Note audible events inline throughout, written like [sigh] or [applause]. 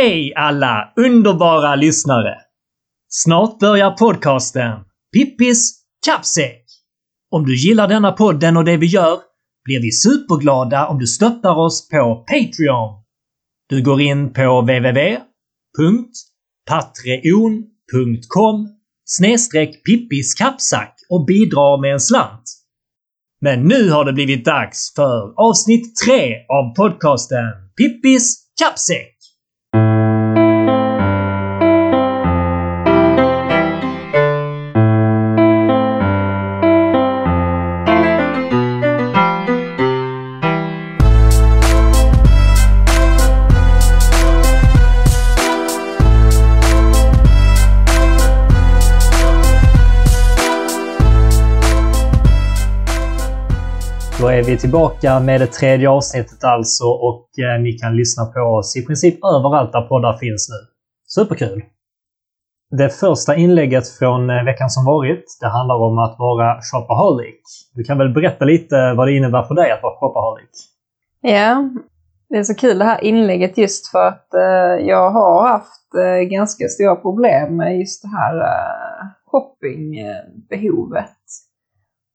Hej alla underbara lyssnare! Snart börjar podcasten Pippis kappsäck. Om du gillar denna podden och det vi gör blir vi superglada om du stöttar oss på Patreon. Du går in på www.patreon.com snedstreck pippiskappsack och bidrar med en slant. Men nu har det blivit dags för avsnitt 3 av podcasten Pippis kappsäck. Då är vi tillbaka med det tredje avsnittet alltså och eh, ni kan lyssna på oss i princip överallt där poddar finns nu. Superkul! Det första inlägget från eh, veckan som varit, det handlar om att vara shopaholic. Du kan väl berätta lite vad det innebär för dig att vara shopaholic? Ja, det är så kul det här inlägget just för att eh, jag har haft ganska stora problem med just det här shoppingbehovet.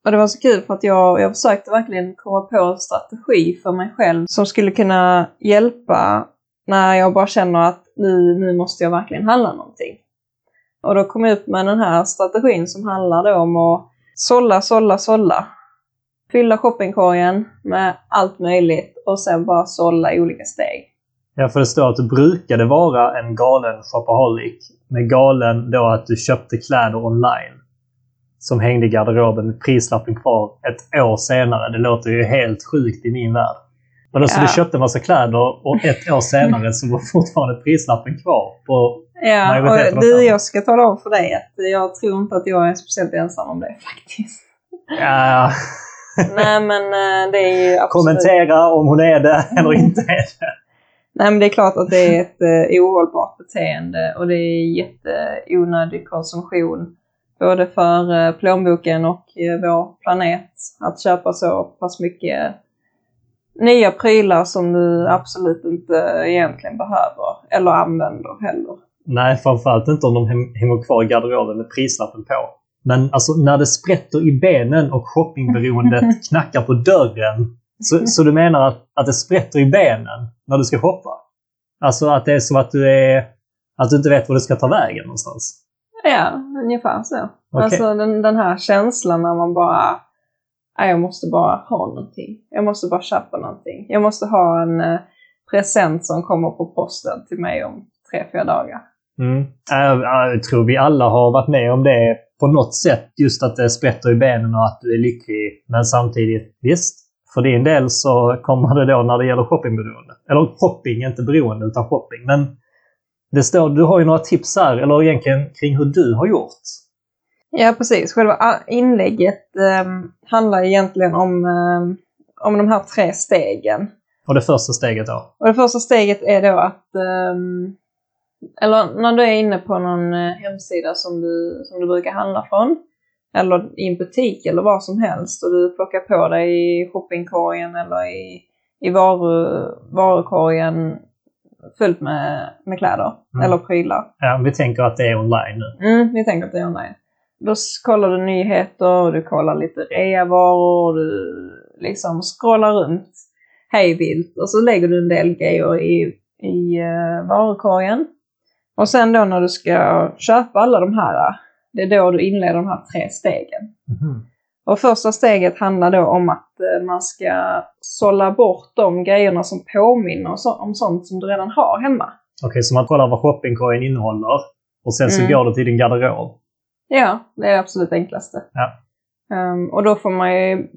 Och det var så kul för att jag, jag försökte verkligen komma på en strategi för mig själv som skulle kunna hjälpa när jag bara känner att nu, nu måste jag verkligen handla någonting. Och då kom jag upp med den här strategin som handlar om att sålla, sålla, sålla. Fylla shoppingkorgen med allt möjligt och sen bara sålla i olika steg. Jag förstår att du brukade vara en galen shopaholic. Med galen då att du köpte kläder online som hängde i garderoben med prislappen kvar ett år senare. Det låter ju helt sjukt i min värld. Men alltså Ja. du köpte en massa kläder och ett år senare så var fortfarande prislappen kvar på Ja, och du, jag ska tala om för dig att jag tror inte att jag är speciellt ensam om det faktiskt. Ja, [laughs] Nej men eh, det är ju absolut... kommentera om hon är det eller inte är det. Nej men det är klart att det är ett eh, ohållbart beteende och det är jätteonödig konsumtion. Både för eh, plånboken och eh, vår planet. Att köpa så pass mycket nya prylar som du absolut inte egentligen behöver eller använder heller. Nej, framförallt inte om de häng- hänger kvar i garderoben med prislappen på. Men alltså när det sprätter i benen och shoppingberoendet [laughs] knackar på dörren. Så, så du menar att, att det sprätter i benen när du ska shoppa? Alltså att det är som att du är... Att du inte vet var du ska ta vägen någonstans? Ja, ungefär så. Okej. Alltså den, den här känslan när man bara, nej, jag måste bara ha någonting. Jag måste bara köpa någonting. Jag måste ha en eh, present som kommer på posten till mig om tre, fyra dagar. Mm. Jag, jag tror vi alla har varit med om det på något sätt. Just att det sprätter i benen och att du är lycklig. Men samtidigt, visst. För din del så kommer det då när det gäller shoppingberoende. Eller shopping, inte beroende utan shopping. Men det står, du har ju några tips här, eller egentligen kring hur du har gjort. Ja, precis. Själva ah, inlägget eh, handlar egentligen om, eh, om de här tre stegen. Och det första steget då. Och det första steget är då att, ehm, eller när du är inne på någon eh, hemsida som du, som du brukar handla från, eller i en butik eller vad som helst och du plockar på dig i shoppingkorgen eller i, i varu, varukorgen fullt med, med kläder Mm. eller prylar. Ja, vi tänker att det är online nu. Mm, vi tänker att det är online. Då kollar du nyheter och du kollar lite reavaror och du liksom scrollar runt hej vilt och så lägger du en del grejer i, i uh, varukorgen. Och sen då när du ska köpa alla de här, det är då du inleder de här tre stegen. Mhm. Och första steget handlar då om att eh, man ska sålla bort de grejerna som påminner om sånt som du redan har hemma. Okej, så man kollar vad shoppingkorgen innehåller. Och sen så Mm. går du till din garderob. Ja, det är det absolut enklaste. Ja. Ehm, och då får man ju,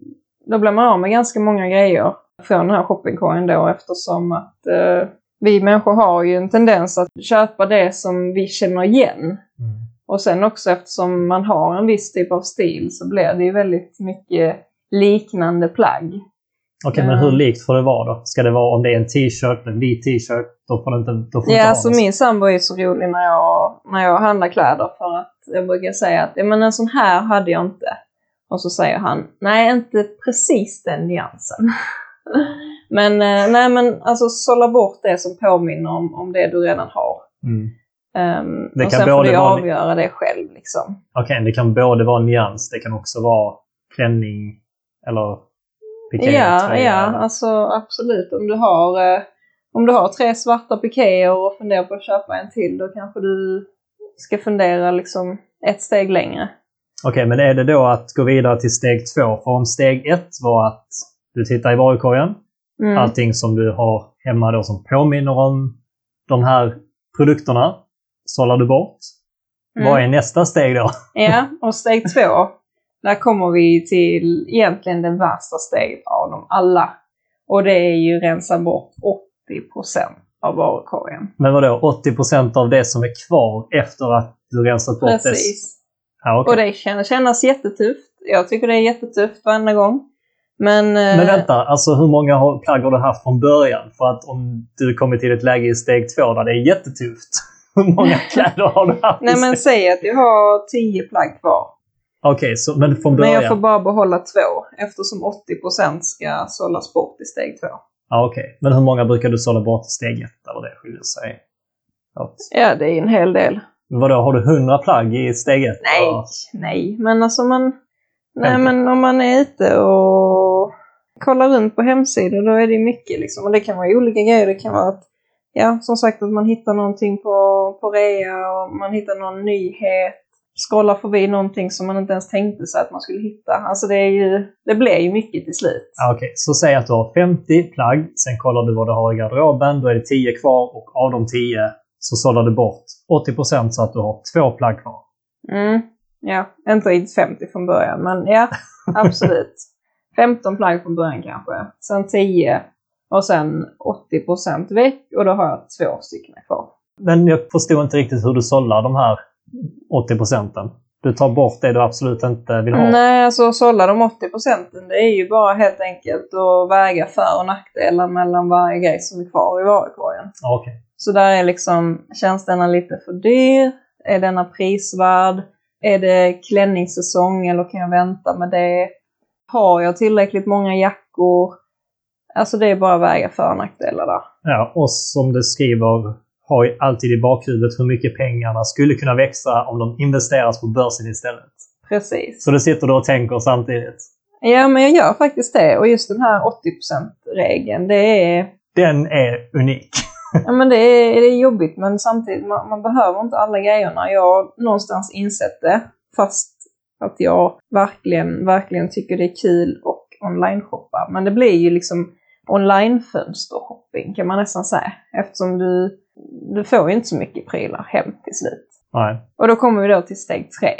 då blir man av med ganska många grejer från den här shoppingkorgen då eftersom att eh, vi människor har ju en tendens att köpa det som vi känner igen. Mm. Och sen också eftersom man har en viss typ av stil så blir det ju väldigt mycket liknande plagg. Okej, men Ja. hur likt får det vara då? Ska det vara om det är en t-shirt, en vit t-shirt, då får det inte, då får det Ja, inte alltså min sambo är så rolig när jag, när jag handlar kläder för att jag brukar säga att ja, men en sån här hade jag inte. Och så säger han, nej inte precis den nyansen. [laughs] Men eh, nej men alltså sålla bort det som påminner om, om det du redan har. Mm. Ehm, Det och kan sen får både du vara- avgöra det själv liksom. Okej, det kan både vara nyans, det kan också vara klänning eller piké. Ja, ja, alltså absolut. Om du har, eh, om du har tre svarta pikéer och funderar på att köpa en till, då kanske du ska fundera liksom ett steg längre. Okej, men är det då att gå vidare till steg två? För om steg ett var att du tittar i varukorgen, Mm. allting som du har hemma då som påminner om de här produkterna sållar du bort. Mm. Vad är nästa steg då? [laughs] Ja, och steg två, där kommer vi till egentligen det värsta steget av dem alla. Och det är ju rensa bort 80% av varukorgen. Men vadå, 80% av det som är kvar efter att du rensat bort det? Precis. Ja, okej. Och det kan kännas jättetufft. Jag tycker det är jättetufft varenda gång. Men, eh, Men vänta, alltså hur många plagg har du haft från början? För att om du kommer till ett läge i steg två där det är jättetufft, [laughs] hur många [laughs] kläder har du haft? Nej men säg att jag har 10 plagg kvar. Okej, så, men från Men början? jag får bara behålla två eftersom 80% ska sållas bort i steg två. Ja, okej. Men hur många brukar du sålla bort i steg ett? Eller det skiljer sig åt. Ja, det är en hel del. Vadå, har du 100 plagg i steg ett? Nej, Ja. nej. Men alltså man... Nej, men om man är ute och kollar runt på hemsidor då är det mycket liksom. Och det kan vara olika grejer. Det kan vara att, ja, som sagt att man hittar någonting på, på rea och man hittar någon nyhet. Scrollar förbi någonting som man inte ens tänkte sig att man skulle hitta. Alltså det är ju, det blir ju mycket till slut. Okej, så säg att du har 50 plagg. Sen kollar du vad du har i garderoben. Då är det 10 kvar och av de 10 så sållar du bort 80% så att du har två plagg kvar. Mm. Ja, inte riktigt 50 från början, men ja, [laughs] absolut. 15 plagg från början kanske. Sen 10 och sen 80% väck och då har jag två stycken kvar. Men jag förstod inte riktigt hur du sållar de här 80 procenten. Du tar bort det du absolut inte vill ha. Nej, alltså sålla de 80 procenten, det är ju bara helt enkelt att väga för och nackdelar mellan varje grej som är kvar i varukorgen. Okej. Så där är liksom, känns denna lite för dyr? Är denna prisvärd? Är det klänningssäsong eller kan jag vänta med det? Har jag tillräckligt många jackor? Alltså det är bara väga för och nackdelar där. Ja, och som du skriver, har ju alltid i bakhuvudet hur mycket pengarna skulle kunna växa om de investeras på börsen istället. Precis. Så du sitter då och tänker samtidigt. Ja, men jag gör faktiskt det. Och just den här 80%-regeln, det är, Den är unik. [laughs] ja, men det är, det är jobbigt men samtidigt, man, man behöver inte alla grejerna. Jag har någonstans insett det, fast att jag verkligen, verkligen tycker det är kul och online-shoppa. Men det blir ju liksom online-fönstershopping kan man nästan säga. Eftersom du, du får ju inte så mycket prylar hem till slut. Nej. Och då kommer vi då till steg tre.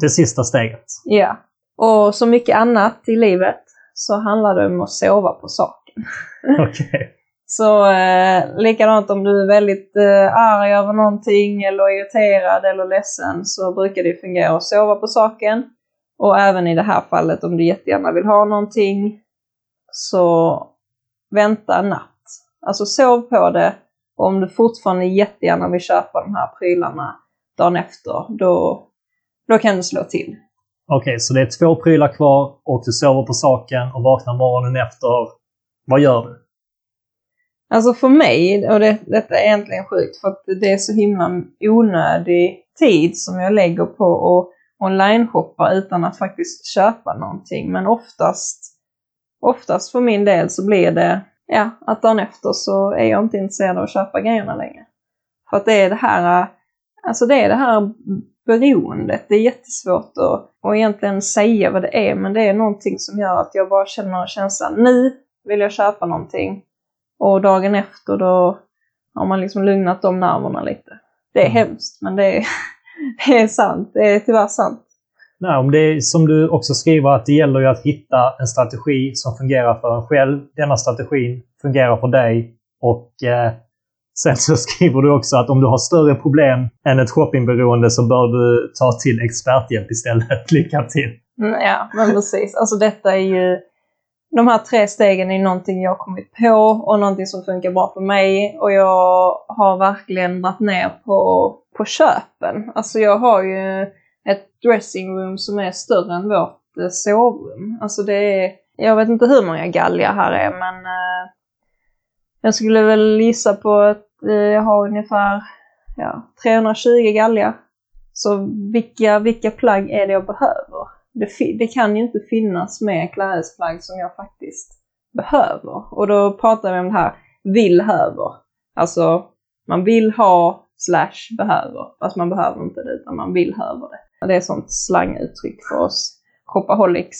Det sista steget. Ja. Och som mycket annat i livet så handlar det om att sova på saken. [laughs] Okej. Så eh, likadant om du är väldigt eh, arg över någonting eller irriterad eller ledsen så brukar det fungera att sova på saken. Och även i det här fallet om du jättegärna vill ha någonting så vänta en natt. Alltså sov på det och om du fortfarande jättegärna vill köpa de här prylarna dagen efter då, då kan du slå till. Okej, så det är två prylar kvar och du sover på saken och vaknar morgonen efter. Vad gör du? Alltså för mig, och det, detta är egentligen sjukt för att det är så himla onödig tid som jag lägger på att online-shoppa utan att faktiskt köpa någonting. Men oftast, oftast för min del så blir det ja, att dagen efter så är jag inte intresserad av att köpa grejerna längre. För att det är det här, alltså det är det här beroendet. Det är jättesvårt att, att egentligen säga vad det är men det är någonting som gör att jag bara känner känslan nu vill jag köpa någonting. Och dagen efter då har man liksom lugnat de nerverna lite. Det är Mm. hemskt men det är, [laughs] det är sant. Det är tyvärr sant. Nej, om det är som du också skriver att det gäller ju att hitta en strategi som fungerar för en själv. Denna strategin fungerar för dig och eh, sen så [laughs] skriver du också att om du har större problem än ett shoppingberoende så bör du ta till experthjälp istället. [laughs] Lycka till! Mm, Ja, men precis. Alltså detta är ju... De här tre stegen är någonting jag har kommit på och någonting som funkar bra för mig. Och jag har verkligen varit ner på, på köpen. Alltså jag har ju ett dressingroom som är större än vårt eh, sovrum. Alltså det är... Jag vet inte hur många galgar här är men... eh, Jag skulle väl gissa på att eh, jag har ungefär ja, 320 galgar. Så vilka, vilka plagg är det jag behöver? Det, det kan ju inte finnas mer klädesplagg som jag faktiskt behöver. Och då pratar vi om det här vill-höver. Alltså, man vill ha slash behöver. Fast man behöver inte det, utan man vill höver det. Det är ett sånt slanguttryck för oss shopaholics.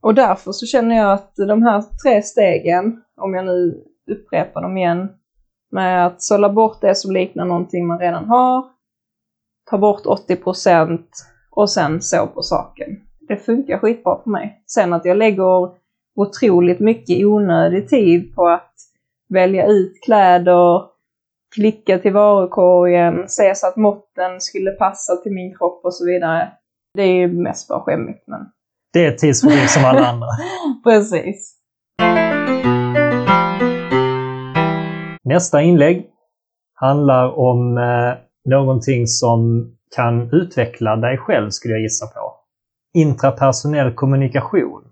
Och därför så känner jag att de här tre stegen, om jag nu upprepar dem igen, med att sålla bort det som liknar någonting man redan har, ta bort 80% och sen så på saken. Det funkar skitbra för mig. Sen att jag lägger otroligt mycket onödig tid på att välja ut kläder, klicka till varukorgen, se så att måtten skulle passa till min kropp och så vidare. Det är ju mest bara skämmigt men... Det är tidsfördriv som alla andra. [laughs] Precis. Nästa inlägg handlar om eh, någonting som kan utveckla dig själv, skulle jag gissa på. Intrapersonell kommunikation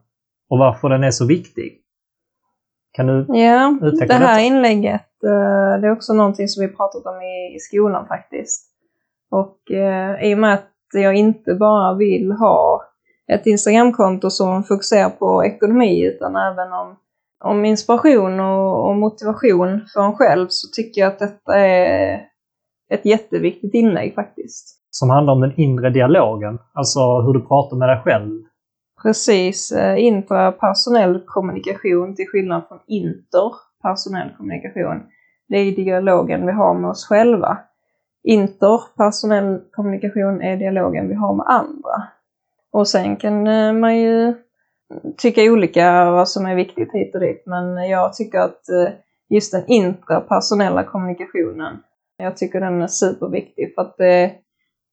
och varför den är så viktig. Kan du ja, utveckla det här detta? inlägget, det är också någonting som vi pratat om i, i skolan faktiskt. Och eh, i och med att jag inte bara vill ha ett Instagramkonto som fokuserar på ekonomi utan även om, om inspiration och, och motivation för en själv så tycker jag att detta är ett jätteviktigt inlägg faktiskt. Som handlar om den inre dialogen, alltså hur du pratar med dig själv. Precis, eh, intrapersonell kommunikation till skillnad från interpersonell kommunikation. Det är dialogen vi har med oss själva. Interpersonell kommunikation är dialogen vi har med andra. Och sen kan eh, man ju tycka olika vad som är viktigt hit och dit, men jag tycker att eh, just den intrapersonella kommunikationen, jag tycker den är superviktig för att det,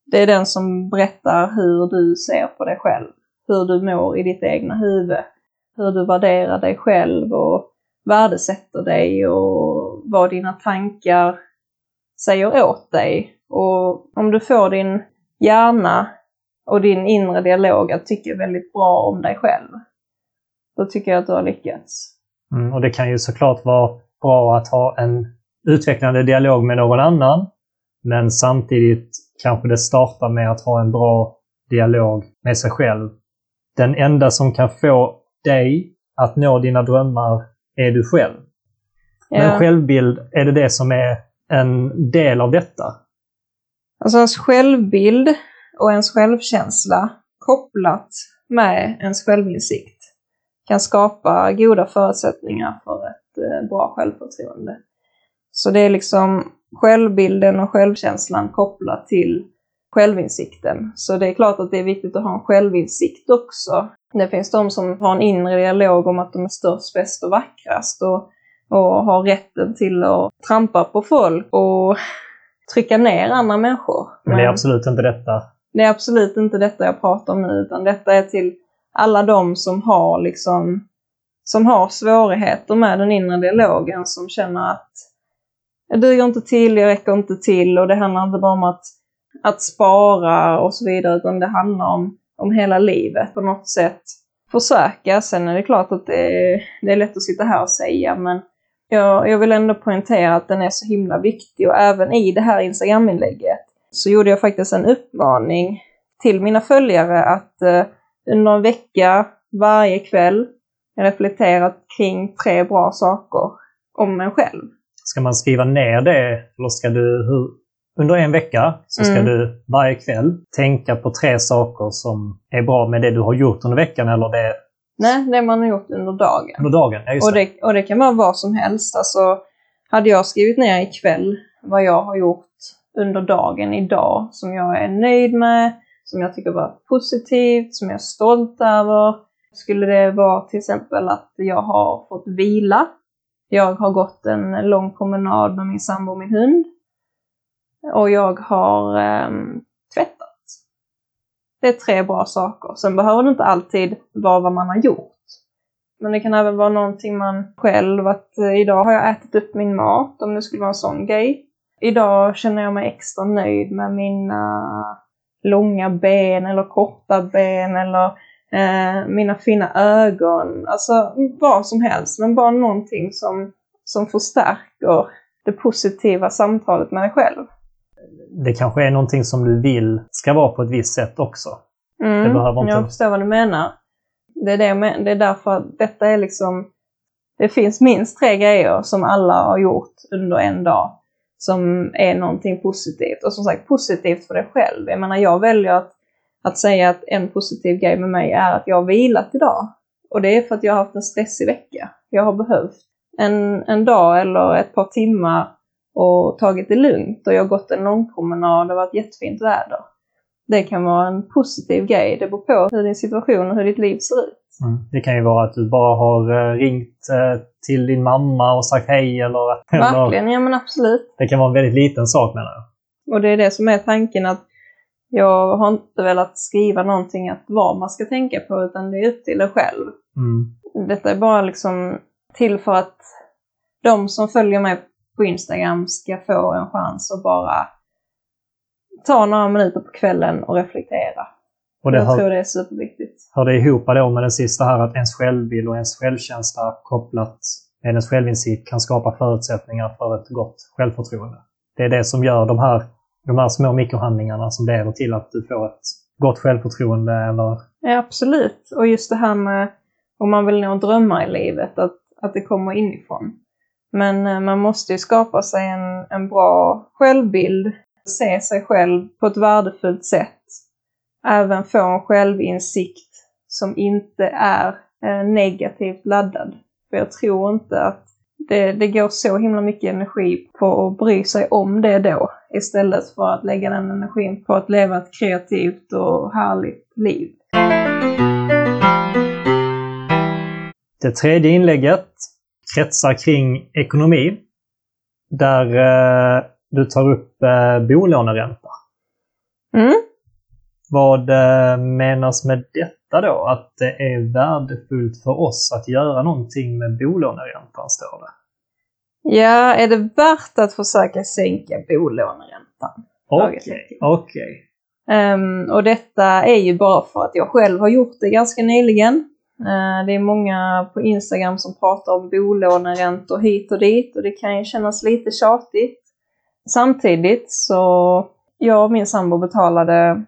det är den som berättar hur du ser på dig själv, hur du mår i ditt egna huvud, hur du värderar dig själv och värdesätter dig och vad dina tankar säger åt dig. Och om du får din hjärna och din inre dialog att tycka väldigt bra om dig själv, då tycker jag att du har lyckats. Mm, och det kan ju såklart vara bra att ha en utvecklande dialog med någon annan. Men samtidigt kanske det startar med att ha en bra dialog med sig själv. Den enda som kan få dig att nå dina drömmar är du själv. Men Ja. självbild, är det det som är en del av detta? Alltså ens självbild och ens självkänsla kopplat med ens självinsikt kan skapa goda förutsättningar för ett eh, bra självförtroende. Så det är liksom självbilden och självkänslan kopplat till självinsikten. Så det är klart att det är viktigt att ha en självinsikt också. Det finns de som har en inre dialog om att de är störst, bäst och vackrast och, och har rätten till att trampa på folk och trycka ner andra människor. Men det är absolut inte detta. Det är absolut inte detta jag pratar om nu, utan detta är till alla de som har liksom som har svårigheter med den inre dialogen, som känner att jag duger inte till, jag räcker inte till och det handlar inte bara om att, att spara och så vidare, utan det handlar om, om hela livet på något sätt. Försöka, sen är det klart att det är, det är lätt att sitta här och säga, men jag, jag vill ändå poängtera att den är så himla viktig och även i det här Instagram-inlägget så gjorde jag faktiskt en uppmaning till mina följare att eh, under en vecka varje kväll reflektera kring tre bra saker om en själv. Ska man skriva ner det eller ska du hur, under en vecka så ska Mm. du varje kväll tänka på tre saker som är bra med det du har gjort under veckan eller det Nej, det man har gjort under dagen. under dagen. Ja, just Och det. och det kan vara vad som helst. Alltså, hade jag skrivit ner ikväll vad jag har gjort under dagen idag som jag är nöjd med, som jag tycker var positivt, som jag är stolt över. Skulle det vara till exempel att jag har fått vila. Jag har gått en lång promenad med min sambo och min hund. Och jag har eh, tvättat. Det är tre bra saker. Sen behöver det inte alltid vara vad man har gjort. Men det kan även vara någonting man själv, att eh, idag har jag ätit upp min mat, om det skulle vara en sån grej. Idag känner jag mig extra nöjd med mina långa ben eller korta ben eller eh, mina fina ögon. Alltså vad som helst, men bara någonting som, som förstärker det positiva samtalet med dig själv. Det kanske är någonting som du vill ska vara på ett visst sätt också. Mm, Det behöver inte- Jag förstår vad du menar. Det är, det, men- det är därför att detta är liksom... Det finns minst tre grejer som alla har gjort under en dag som är någonting positivt. Och som sagt, positivt för dig själv. Jag menar, jag väljer att, att säga att en positiv grej med mig är att jag har vilat idag. Och det är för att jag har haft en stressig vecka. Jag har behövt en, en dag eller ett par timmar och tagit det lugnt. Och jag har gått en lång promenad, det har varit jättefint väder. Det kan vara en positiv grej. Det beror på hur din situation och hur ditt liv ser ut. Mm. Det kan ju vara att du bara har eh, ringt eh, till din mamma och sagt hej eller, [laughs] eller Verkligen, ja men absolut. Det kan vara en väldigt liten sak menar jag. Och det är det som är tanken att jag har inte velat skriva någonting att vad man ska tänka på utan det är upp till dig själv. Mm. Detta är bara liksom till för att de som följer mig på Instagram ska få en chans att bara ta några minuter på kvällen och reflektera. Och det jag hör, tror det är superviktigt. hör det ihop då med den sista här att ens självbild och ens självkänsla kopplat med ens självinsikt kan skapa förutsättningar för ett gott självförtroende. Det är det som gör de här, de här små mikrohandlingarna som leder till att du får ett gott självförtroende eller Ja, absolut. Och just det här med om man vill nå drömmar i livet, att, att det kommer inifrån. Men eh, man måste ju skapa sig en, en bra självbild, se sig själv på ett värdefullt sätt. Även få en självinsikt som inte är eh, negativt laddad. För jag tror inte att det, det går så himla mycket energi på att bry sig om det då. Istället för att lägga den energin på att leva ett kreativt och härligt liv. Det tredje inlägget kretsar kring ekonomi. Där eh, du tar upp eh, bolåneränta. Mm. Vad eh, menas med detta då? Att det är värdefullt för oss att göra någonting med bolåneräntan, står det. Ja, är det värt att försöka sänka bolåneräntan? Okej, Frågetecken. okej. Ehm, och detta är ju bara för att jag själv har gjort det ganska nyligen. Eh, det är många på Instagram som pratar om bolåneräntor hit och dit och det kan ju kännas lite tjatigt. Samtidigt så, jag och min sambo betalade,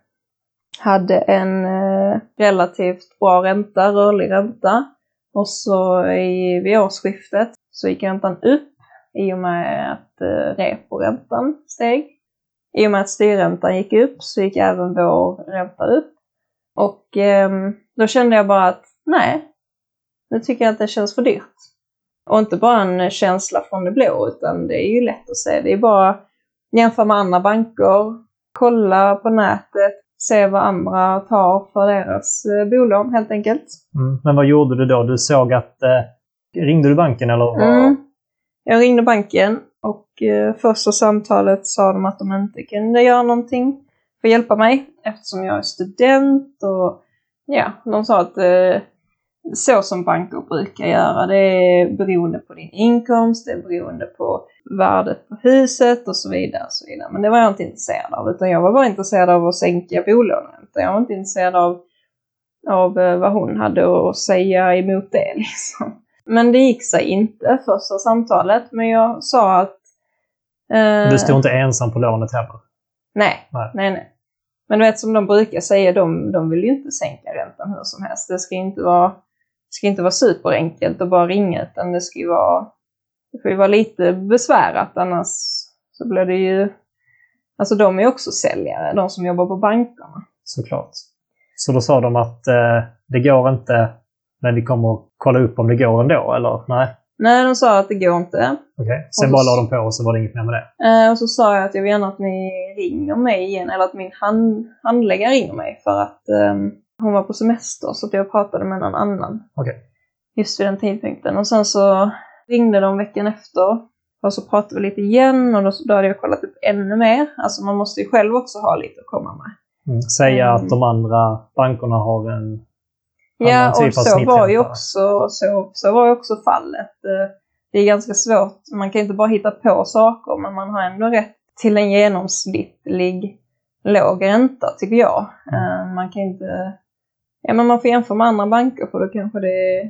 hade en eh, relativt bra ränta, rörlig ränta. Och så i, vid årsskiftet så gick räntan upp i och med att eh, reporäntan steg. I och med att styrräntan gick upp så gick även vår ränta upp. Och eh, då kände jag bara att nej, nu tycker jag att det känns för dyrt. Och inte bara en känsla från det blå, utan det är ju lätt att se. Det är bara jämföra med andra banker, kolla på nätet, se vad andra tar för deras eh, bolån helt enkelt. Mm. Men vad gjorde du då? Du såg att... Eh, ringde du banken eller? Vad? Mm. Jag ringde banken och eh, första samtalet sa de att de inte kunde göra någonting för att hjälpa mig eftersom jag är student och ja, de sa att eh, så som banker brukar göra, det är beroende på din inkomst, det är beroende på värdet på huset och så vidare. Och så vidare. Men det var jag inte intresserad av, utan jag var bara intresserad av att sänka bolånen. Jag var inte intresserad av, av eh, vad hon hade att säga emot det. [laughs] Liksom. Men det gick sig inte första samtalet, men jag sa att... eh, Du stod inte ensam på lånet heller? Nej, Nej. nej, nej. Men du vet som de brukar säga, de, de vill ju inte sänka räntan hur som helst. Det ska inte vara, ska inte vara superenkelt att bara ringa, utan det ska ju vara, det får ju vara lite besvärat annars så blir det ju, alltså de är ju också säljare, de som jobbar på bankerna. Såklart. Så då sa de att eh, det går inte, men vi kommer att kolla upp om det går ändå, eller? Nej? Nej, de sa att det går inte. Okej. Sen så- bara la de på och så var det inget mer med det? Eh, och så sa jag att jag vill gärna att ni ringer mig igen, eller att min hand, handläggare ringer mig för att ehm, hon var på semester så att jag pratade med någon annan. Okej. Just vid den tidpunkten. Och sen så ringde de veckan efter och så pratade vi lite igen och då, då hade jag kollat upp ännu mer. Alltså man måste ju själv också ha lite att komma med. Mm. Säga Mm. att de andra bankerna har en Ja, annan typ och av så var ju snittränta. också, så, så var ju också fallet. Eh, Det är ganska svårt, man kan inte bara hitta på saker, men man har ändå rätt till en genomsnittlig låg ränta, tycker jag. Eh, Man kan inte... Ja, men man får jämföra med andra banker, för då kanske det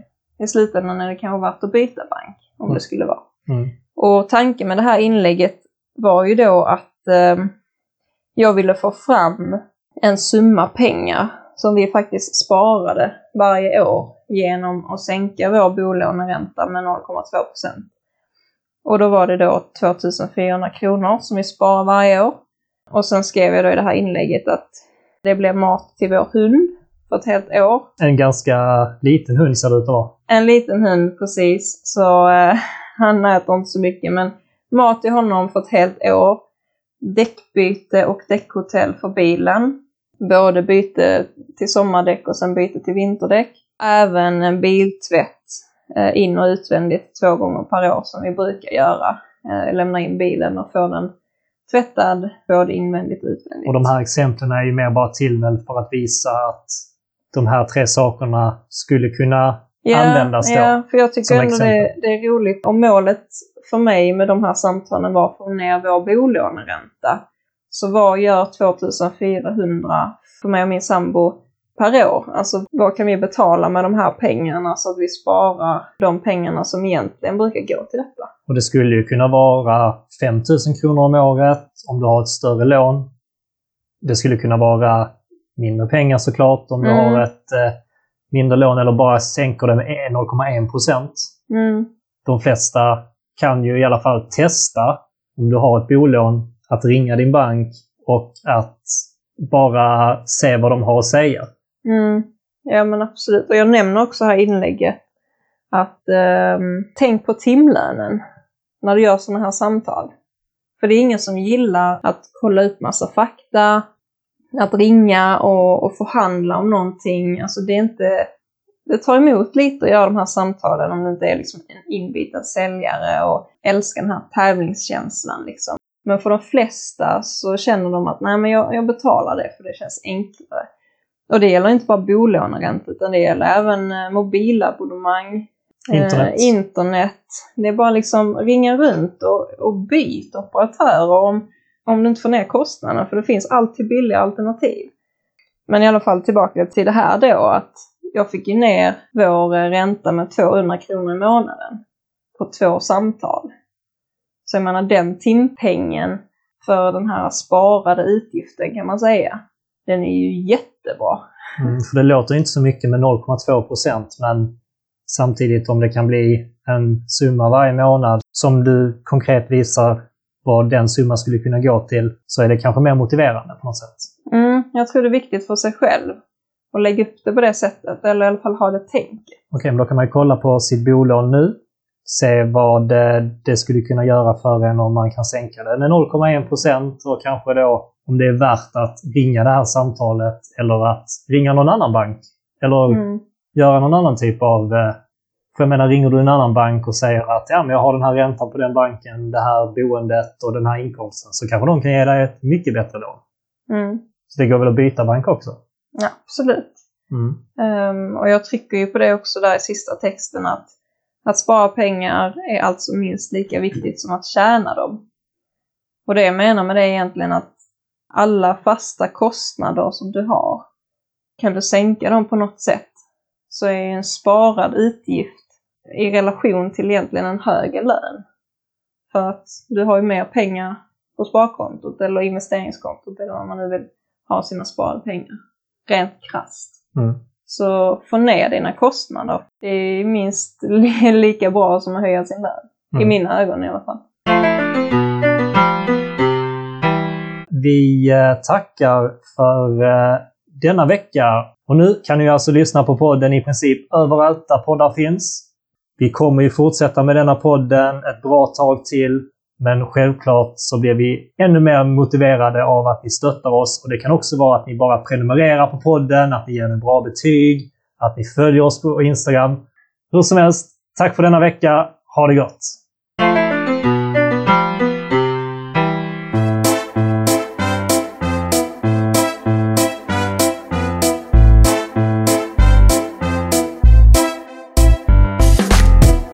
i slutändan är det kanske värt att byta bank, om Mm. det skulle vara. Mm. Och tanken med det här inlägget var ju då att eh, jag ville få fram en summa pengar som vi faktiskt sparade varje år genom att sänka vår bolåneränta med 0,2 procent. Och då var det då 2400 kronor som vi sparar varje år. Och sen skrev jag då i det här inlägget att det blir mat till vår hund för ett helt år. En ganska liten hund ser det ut att vara. En liten hund precis, så eh, han äter inte så mycket men mat till honom för ett helt år. Däckbyte och däckhotell för bilen. Både byte till sommardäck och sen byte till vinterdäck. Även en biltvätt eh, in och utvändigt två gånger per år som vi brukar göra. Eh, lämna in bilen och få den tvättad både invändigt och utvändigt. Och de här exemplen är ju mer bara till för att visa att de här tre sakerna skulle kunna ja, användas då. Ja, för jag tycker ändå det, det är roligt. Om målet för mig med de här samtalen var att få ner vår bolåneränta. Så vad gör 2400 för mig och min sambo per år? Alltså vad kan vi betala med de här pengarna så att vi sparar de pengarna som egentligen brukar gå till detta? Och det skulle ju kunna vara 5 000 kronor om året om du har ett större lån. Det skulle kunna vara mindre pengar såklart om du Mm. har ett eh, mindre lån eller bara sänker det med 0,1 procent. Mm. De flesta kan ju i alla fall testa om du har ett bolån att ringa din bank och att bara se vad de har att säga. Mm. Ja men absolut. Och jag nämner också här i inlägget att ehm, tänk på timlönen när du gör sådana här samtal. För det är ingen som gillar att kolla upp massa fakta, att ringa och, och förhandla om någonting. Alltså det är inte... Det tar emot lite att göra de här samtalen om det inte är liksom en inbiten säljare och älskar den här tävlingskänslan liksom. Men för de flesta så känner de att nej men jag, jag betalar det för det känns enklare. Och det gäller inte bara bolåneränta utan det gäller även eh, mobilabonnemang, Internet. Eh, internet. Det är bara liksom ringa runt och, och byt operatörer om, om du inte får ner kostnaderna för det finns alltid billiga alternativ. Men i alla fall tillbaka till det här då att jag fick ju ner vår ränta med 200 kronor i månaden på två samtal. Så jag menar den timpengen för den här sparade utgiften kan man säga, den är ju jättebra. Mm, för det låter inte så mycket med 0,2 procent, men samtidigt om det kan bli en summa varje månad som du konkret visar vad den summan skulle kunna gå till, så är det kanske mer motiverande på något sätt. Mm, jag tror det är viktigt för sig själv att lägga upp det på det sättet, eller i alla fall ha det tänket. Okej, men då kan man ju kolla på sitt bolån nu, se vad eh, det skulle kunna göra för en om man kan sänka det med 0,1 procent och kanske då om det är värt att ringa det här samtalet eller att ringa någon annan bank. Eller Mm. göra någon annan typ av... För jag menar, ringer du en annan bank och säger att ja, men jag har den här räntan på den banken, det här boendet och den här inkomsten, så kanske de kan ge dig ett mycket bättre lån. Mm. Så det går väl att byta bank också? Ja, absolut. Mm. Ehm, och jag trycker ju på det också där i sista texten att att spara pengar är alltså minst lika viktigt som att tjäna dem. Och det jag menar med det är egentligen att alla fasta kostnader som du har, kan du sänka dem på något sätt så är en sparad utgift i relation till egentligen en högre lön. För att du har ju mer pengar på sparkontot eller investeringskontot eller vad man nu vill ha sina sparade pengar. Rent krasst. Mm. Så få ner dina kostnader. Det är minst li- [laughs] lika bra som att höja sin lön. I Mm. mina ögon i alla fall. Vi eh, tackar för eh, denna vecka. Och nu kan ni alltså lyssna på podden i princip överallt där poddar finns. Vi kommer ju fortsätta med denna podden ett bra tag till. Men självklart så blir vi ännu mer motiverade av att ni stöttar oss. Och det kan också vara att ni bara prenumererar på podden, att ni ger en bra betyg, att ni följer oss på Instagram. Hur som helst, tack för denna vecka. Ha det gott!